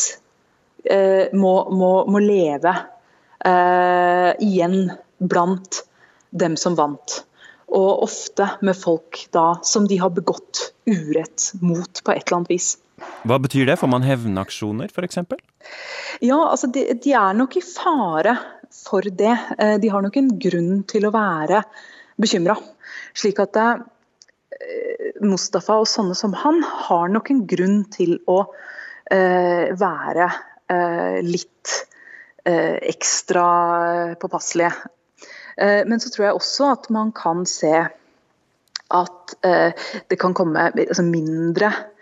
eh, må, må, må, leve eh, igjen blant dem som vant. Og ofte med folk da som de har begått urett mot på et eller annet vis.
Hva betyr det? Får man hevnaksjoner f.eks.?
Ja, altså de, de, er nok i fare for det. De har nok en grunn til å være bekymra. Slik at eh, Mustafa og sånne som han har nok en grunn til å eh, være eh, litt eh, ekstra påpasselige. men så tror jeg også at man kan se at det kan komme altså mindre Eh,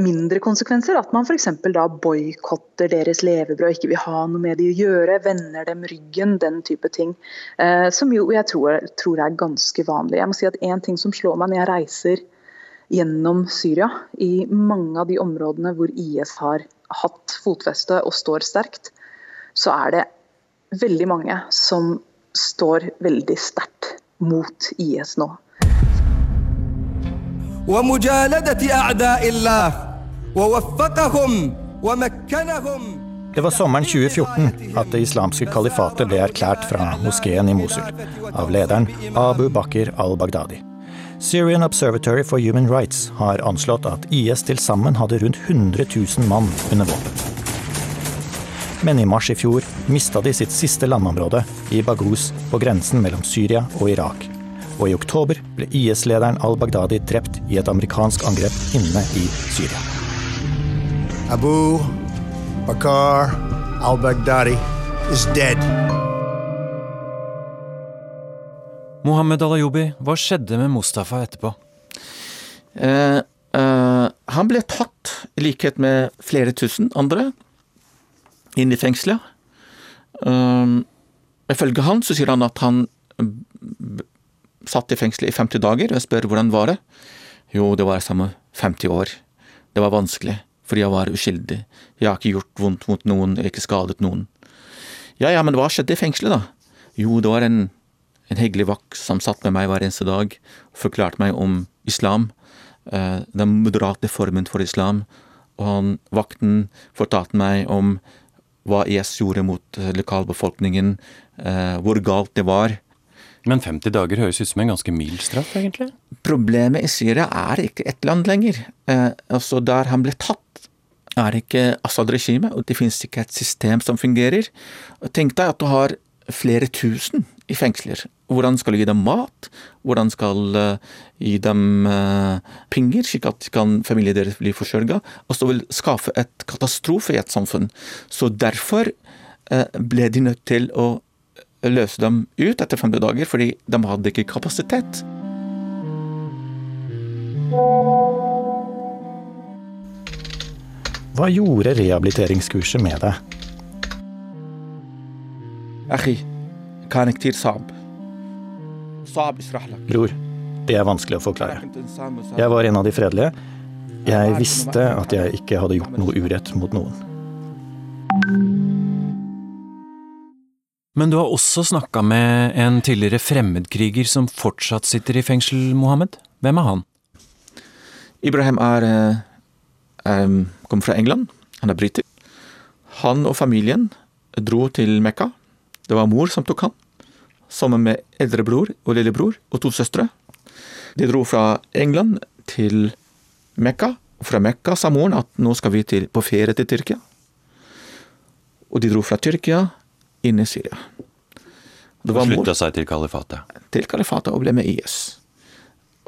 mindre konsekvenser. At man f.eks. da boikotter deres levebrød, ikke vil ha noe med de å gjøre, vender dem ryggen, den type ting. Eh, som jo jeg tror, tror er ganske vanlig. Jeg må si at En ting som slår meg når jeg reiser gjennom Syria, i mange av de områdene hvor IS har hatt fotfeste og står sterkt, så er det veldig mange som står veldig sterkt mot IS nå.
ومجالدة أعداء الله ووفقهم ومكنهم Det var sommeren 2014 at det islamske kalifatet ble erklært fra moskeen i Mosul av lederen Abu Bakr al-Baghdadi. Syrian Observatory for Human Rights har anslått at IS til sammen hadde rundt 100 000 mann under våpen. Men i mars i fjor mista de sitt siste landområde, i Baghuz, på grensen mellom Syria og Irak og i oktober ble IS-lederen al-Baghdadi drept i et amerikansk angrep inne i Syria. Abu Bakar al-Baghdadi is dead.
Mohammed al-Ayubi, hva skjedde med Mustafa etterpå?
Uh, uh, han ble tatt, i likhet med flere tusen andre, inn i fengselet. Uh, ifølge han så sier han at han satt i fengsel i 50 dager, og jeg spør hvordan var det? Jo, det var samme 50 år. Det var vanskelig, fordi jeg var uskyldig. Jeg har ikke gjort vondt mot noen, jeg har ikke skadet noen. Ja ja, men hva skjedde i fengselet, da? Jo, det var en, en hyggelig vakt som satt med meg hver eneste dag og forklarte meg om islam, eh, den moderate formen for islam, og han, vakten fortalte meg om hva IS gjorde mot eh, lokalbefolkningen, eh, hvor galt det var
men 50 dager høres ut som en ganske mild straff, egentlig?
Problemet i Syria er ikke ett land lenger. Eh, altså Der han ble tatt, er ikke Assad-regimet, og det finnes ikke et system som fungerer. Tenk deg at du har flere tusen i fengsler. Hvordan skal du gi dem mat? Hvordan skal du uh, gi dem uh, penger, slik at kan familien deres bli forsørga? Og så vil skaffe et katastrofe i et samfunn. Så derfor uh, ble de nødt til å løse dem ut etter 50 dager, fordi de hadde ikke kapasitet.
Hva gjorde rehabiliteringskurset med deg? Bror, det er vanskelig å forklare. Jeg var en av de fredelige. Jeg visste at jeg ikke hadde gjort noe urett mot noen.
Men du har også snakka med en tidligere fremmedkriger som fortsatt sitter i fengsel, Mohammed. Hvem er han?
Ibrahim er, eh, er, kommer fra England. Han er briter. Han og familien dro til Mekka. Det var mor som tok han, sammen med eldrebror og lillebror og to søstre. De dro fra England til Mekka. Fra Mekka sa moren at nå skal vi til, på ferie til Tyrkia. Og de dro fra Tyrkia inn i Syria.
Det var Slutta seg til kalifatet?
Til kalifatet og ble med IS.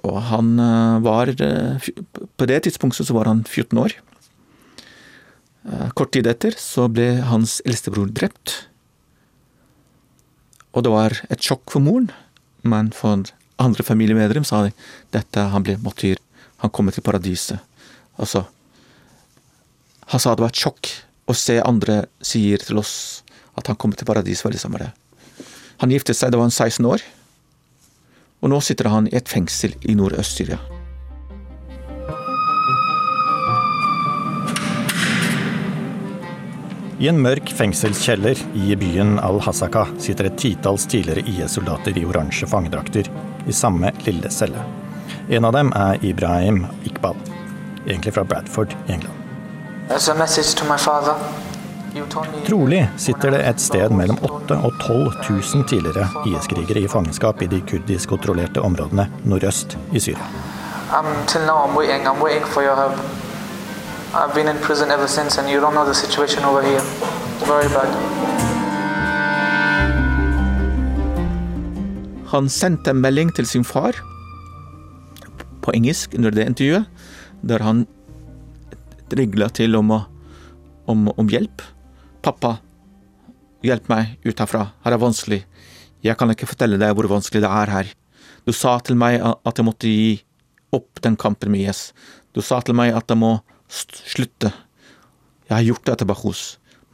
Og han eh, var eh, På det tidspunktet så var han 14 år. Eh, kort tid etter så ble hans eldstebror drept. Og det var et sjokk for moren, men for andre familiemedlem sa de dette han ble motyr, Han kommer til paradiset. Altså Han sa det var et sjokk å se andre sier til oss at han kom til paradis veldig sammen med det. Han giftet seg da han var 16 år, og nå sitter han i et fengsel i Nordøst-Syria.
I en mørk fengselskjeller i byen al-Hasaka sitter et titalls tidligere IS-soldater i oransje fangedrakter i samme lille celle. En av dem er Ibrahim Iqbal, egentlig fra Bradford i England. As a message to my father, Trolig sitter det et sted mellom 8000 og 12 000 tidligere IS-krigere i fangenskap i de kurdisk-kontrollerte områdene nordøst i Syria.
Han sendte en melding til sin far på engelsk under det intervjuet, der han trygla til om, om, om hjelp. 'Pappa, hjelp meg ut herfra, her er vanskelig, jeg kan ikke fortelle deg hvor vanskelig det er her. Du sa til meg at jeg måtte gi opp den kampen med IS. Du sa til meg at jeg må slutte. Jeg har gjort det etter Bahus,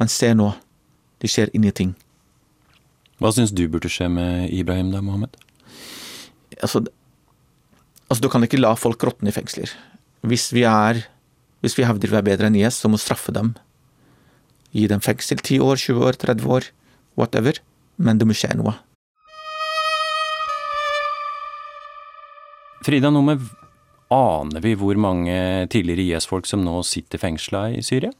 men se nå, det skjer ingenting.
Hva syns du burde skje med Ibrahim da, Mohammed?
Altså, altså, du kan ikke la folk råtne i fengsler. Hvis vi er Hvis vi hevder vi er bedre enn IS, så må straffe dem Gi dem fengsel 10 år, 20 år, 30 år, whatever, men det må skje noe.
Frida Nome, aner vi hvor mange tidligere IS-folk som nå sitter fengsla i Syria?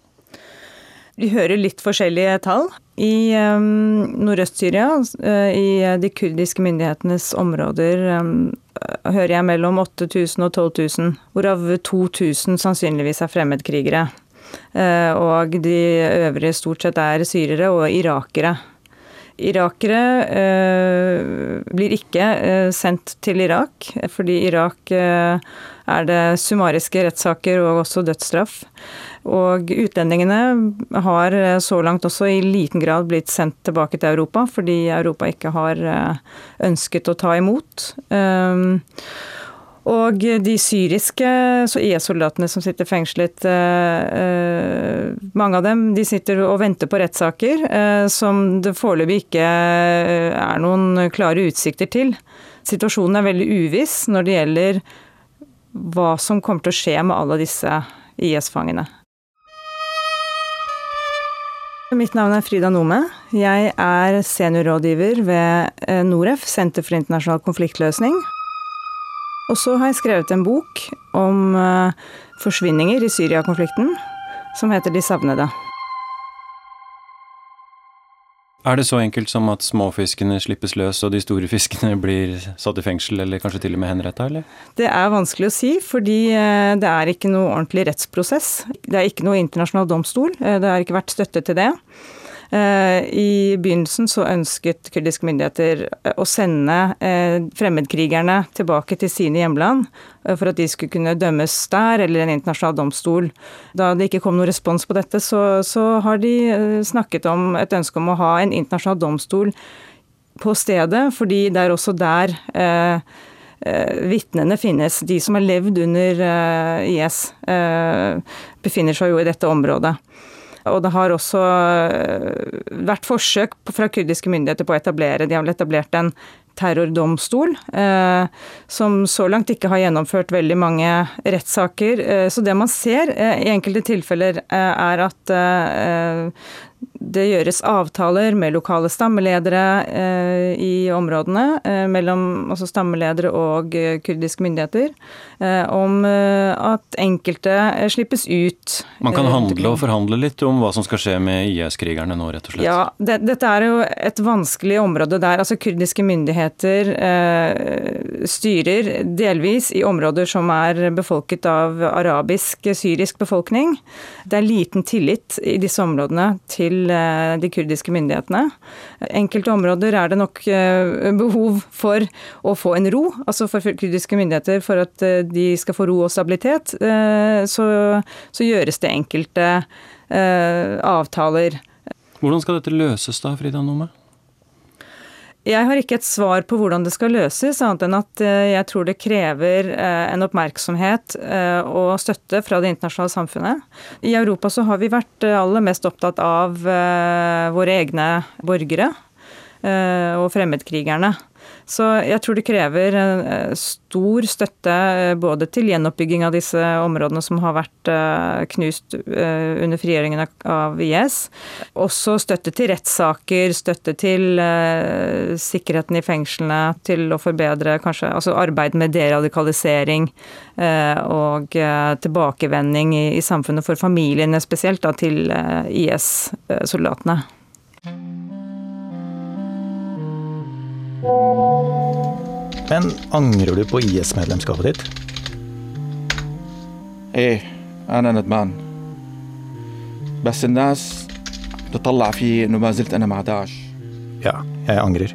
Vi hører litt forskjellige tall. I um, Nordøst-Syria, uh, i de kurdiske myndighetenes områder, um, hører jeg mellom 8000 og 12 000, hvorav 2000 sannsynligvis er fremmedkrigere. Eh, og de øvrige stort sett er syrere og irakere. Irakere eh, blir ikke eh, sendt til Irak, fordi Irak eh, er det summariske rettssaker og også dødsstraff. Og utlendingene har eh, så langt også i liten grad blitt sendt tilbake til Europa, fordi Europa ikke har eh, ønsket å ta imot. Um, og de syriske IS-soldatene som sitter fengslet, eh, eh, mange av dem de sitter og venter på rettssaker eh, som det foreløpig ikke er noen klare utsikter til. Situasjonen er veldig uviss når det gjelder hva som kommer til å skje med alle disse IS-fangene. Mitt navn er Frida Nome. Jeg er seniorrådgiver ved Noref, Senter for internasjonal konfliktløsning. Og så har jeg skrevet en bok om uh, forsvinninger i Syria-konflikten, som heter De savnede.
Er det så enkelt som at småfiskene slippes løs og de store fiskene blir satt i fengsel, eller kanskje til og med henretta, eller?
Det er vanskelig å si, fordi eh, det er ikke noe ordentlig rettsprosess. Det er ikke noe internasjonal domstol, eh, det har ikke vært støtte til det. Eh, I begynnelsen så ønsket kurdiske myndigheter eh, å sende eh, fremmedkrigerne tilbake til sine hjemland for at de skulle kunne dømmes der eller en internasjonal domstol. Da det ikke kom noen respons på dette, så, så har de snakket om et ønske om å ha en internasjonal domstol på stedet, fordi det er også der eh, vitnene finnes. De som har levd under IS, befinner seg jo i dette området. Og det har også eh, vært forsøk fra kurdiske myndigheter på å etablere De har vel etablert en terrordomstol, eh, som så langt ikke har gjennomført veldig mange rettssaker. Eh, så det man ser i enkelte tilfeller, er at Det gjøres avtaler med lokale stammeledere eh, i områdene, eh, mellom også stammeledere og eh, kurdiske myndigheter, eh, om eh, at enkelte eh, slippes ut.
Man kan handle og forhandle litt om hva som skal skje med IS-krigerne nå, rett og slett?
Ja, det, dette er jo et vanskelig område der. Altså kurdiske myndigheter styrer delvis i områder som er befolket av arabisk-syrisk befolkning. Det er liten tillit i disse områdene til Eh, de kurdiske myndighetene. Enkelte områder er det nok eh, behov for å få en ro, altså for kurdiske myndigheter for at eh, de skal få ro og stabilitet. Så, så gjøres det enkelte avtaler.
Hvordan skal dette løses da, Frida Nome?
Jeg har ikke et svar på hvordan det skal løses, annet enn at eh, jeg tror det krever eh, en oppmerksomhet eh, og støtte fra det internasjonale samfunnet. I Europa så har vi vært aller mest opptatt av våre egne borgere og fremmedkrigerne. Så jeg tror det krever eh, stor støtte eh, både til gjenoppbygging av disse områdene som har vært eh, knust under frigjøringen av IS. Også støtte til rettssaker, støtte til sikkerheten i fengslene, til å forbedre kanskje altså arbeid med deradikalisering og tilbakevending i samfunnet for familiene spesielt, da, til IS-soldatene.
Men angrer du på IS-medlemskapet ditt?
ايه انا ندمان بس الناس تطلع في انه ما زلت انا مع داعش
Ja, jeg angrer.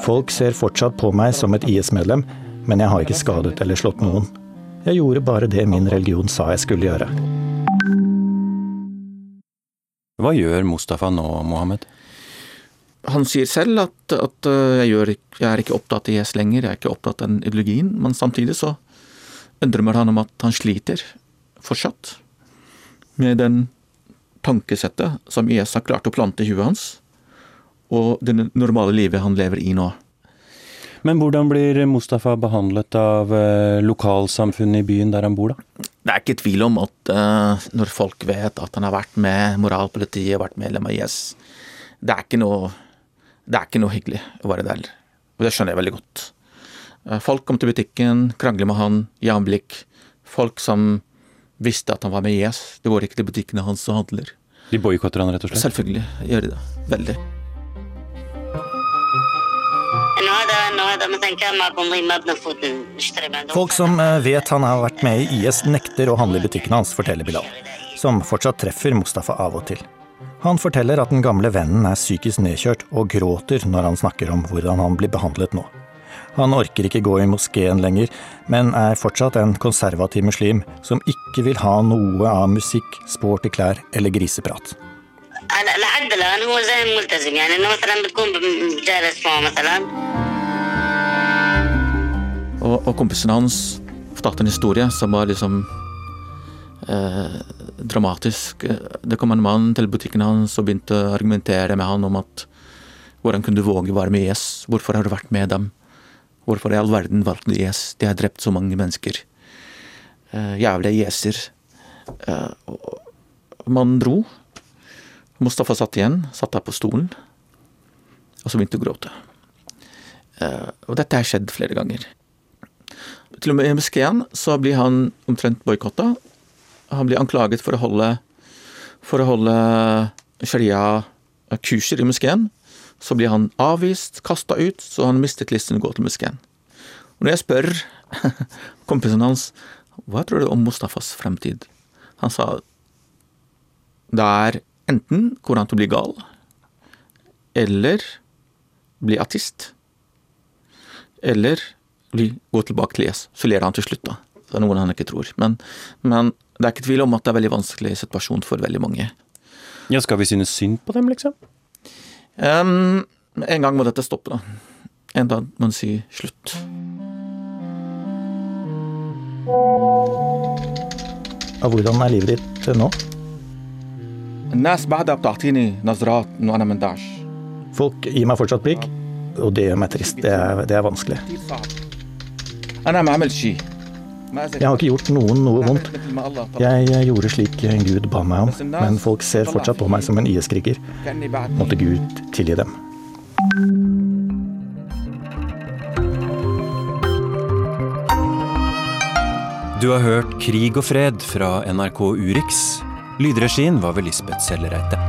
Folk ser fortsatt på meg som et IS-medlem, men jeg har ikke skadet eller slått noen. Jeg gjorde bare det min religion sa jeg skulle gjøre.
Hva gjør Mustafa nå, Mohammed?
Han sier selv at, at eh, jeg, gjør, jeg, er ikke opptatt av IS lenger, jeg er ikke opptatt av den ideologien. Men samtidig så undrer han om at han sliter fortsatt med den tankesettet som IS har klart å plante i huet hans, og det normale livet han lever i nå.
Men hvordan blir Mustafa behandlet av eh, lokalsamfunnet i byen der han bor, da?
Det er ikke tvil om at uh, når folk vet at han har vært med moralpolitiet, vært medlem av IS, det er ikke noe det er ikke noe hyggelig å være der. Og det skjønner jeg veldig godt. Eh, folk kom til butikken, krangler med han, gi ham blikk. Folk som visste at han var med i IS. Det går ikke til butikkene hans og handler.
De boikotter han rett og slett?
Selvfølgelig gjør de det. Veldig.
Folk som eh, vet han har vært med i IS, nekter å handle i butikkene hans, forteller Bilal, som fortsatt treffer Mustafa av og til. Han forteller at den gamle vennen er psykisk nedkjørt og gråter når han snakker om hvordan han blir behandlet nå. Han orker ikke gå i moskeen lenger, men er fortsatt en konservativ muslim som ikke vil ha noe av musikk, sporty klær eller griseprat.
Og, og kompisen hans fortalte en historie som var liksom eh, dramatisk. Det kom en mann til butikken hans og begynte å argumentere med han om at hvordan kunne du våge å være med IS? Hvorfor har du vært med dem? Hvorfor i all verden valgte du IS? De har drept så mange mennesker. Eh, jævlige IS-er. Eh, mannen dro. Mustafa satt igjen, satt der på stolen, og så begynte å gråte. Eh, og dette har skjedd flere ganger. Til og med i moskeen så blir han omtrent boikotta han blir anklaget for å holde, for å holde sharia-kurser i moskeen. Så blir han avvist, kasta ut, så han mistet listen å gå til moskeen. Og når jeg spør kompisen hans hva tror du om Mustafas fremtid, han sa det er enten går han til å bli gal, eller bli artist. Eller gå tilbake til IS. Så ler han til slutt, da. Det er noen han ikke tror. Men, men det er ikke tvil om at det er veldig vanskelig situasjon for veldig mange.
Ja, Skal vi synes synd på dem, liksom?
Um, en gang må dette stoppe, da. En dag må en si slutt.
Og hvordan er livet ditt nå? Folk gir meg fortsatt blikk, og det gjør meg trist. Det er, det er vanskelig. Jeg har ikke gjort noen noe vondt. Jeg gjorde slik Gud ba meg om, men folk ser fortsatt på meg som en IS-kriger. Måtte Gud tilgi dem.
Du har hørt Krig og fred fra NRK Urix. Lydregien var ved Lisbeth Sellereite.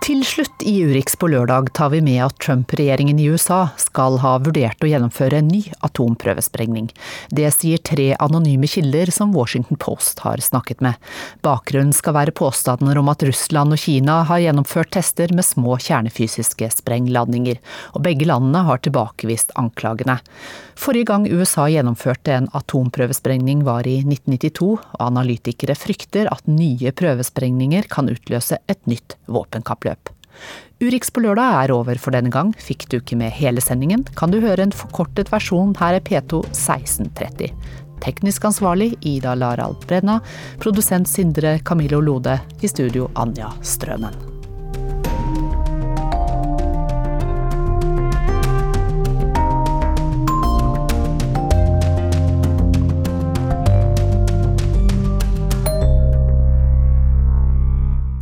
Til slutt i Urix på lørdag tar vi med at Trump-regjeringen i USA skal ha vurdert å gjennomføre en ny atomprøvesprengning. Det sier tre anonyme kilder som Washington Post har snakket med. Bakgrunnen skal være påstander om at Russland og Kina har gjennomført tester med små kjernefysiske sprengladninger, og begge landene har tilbakevist anklagene. Forrige gang USA gjennomførte en atomprøvesprengning var i 1992, og analytikere frykter at nye prøvesprengninger kan utløse et nytt våpenkappløp. Urix på lørdag er over for denne gang. Fikk du ikke med hele sendingen, kan du høre en forkortet versjon her i P2 1630. Teknisk ansvarlig Ida Larald Brenna, produsent Sindre Camillo Lode, i studio Anja Strønen.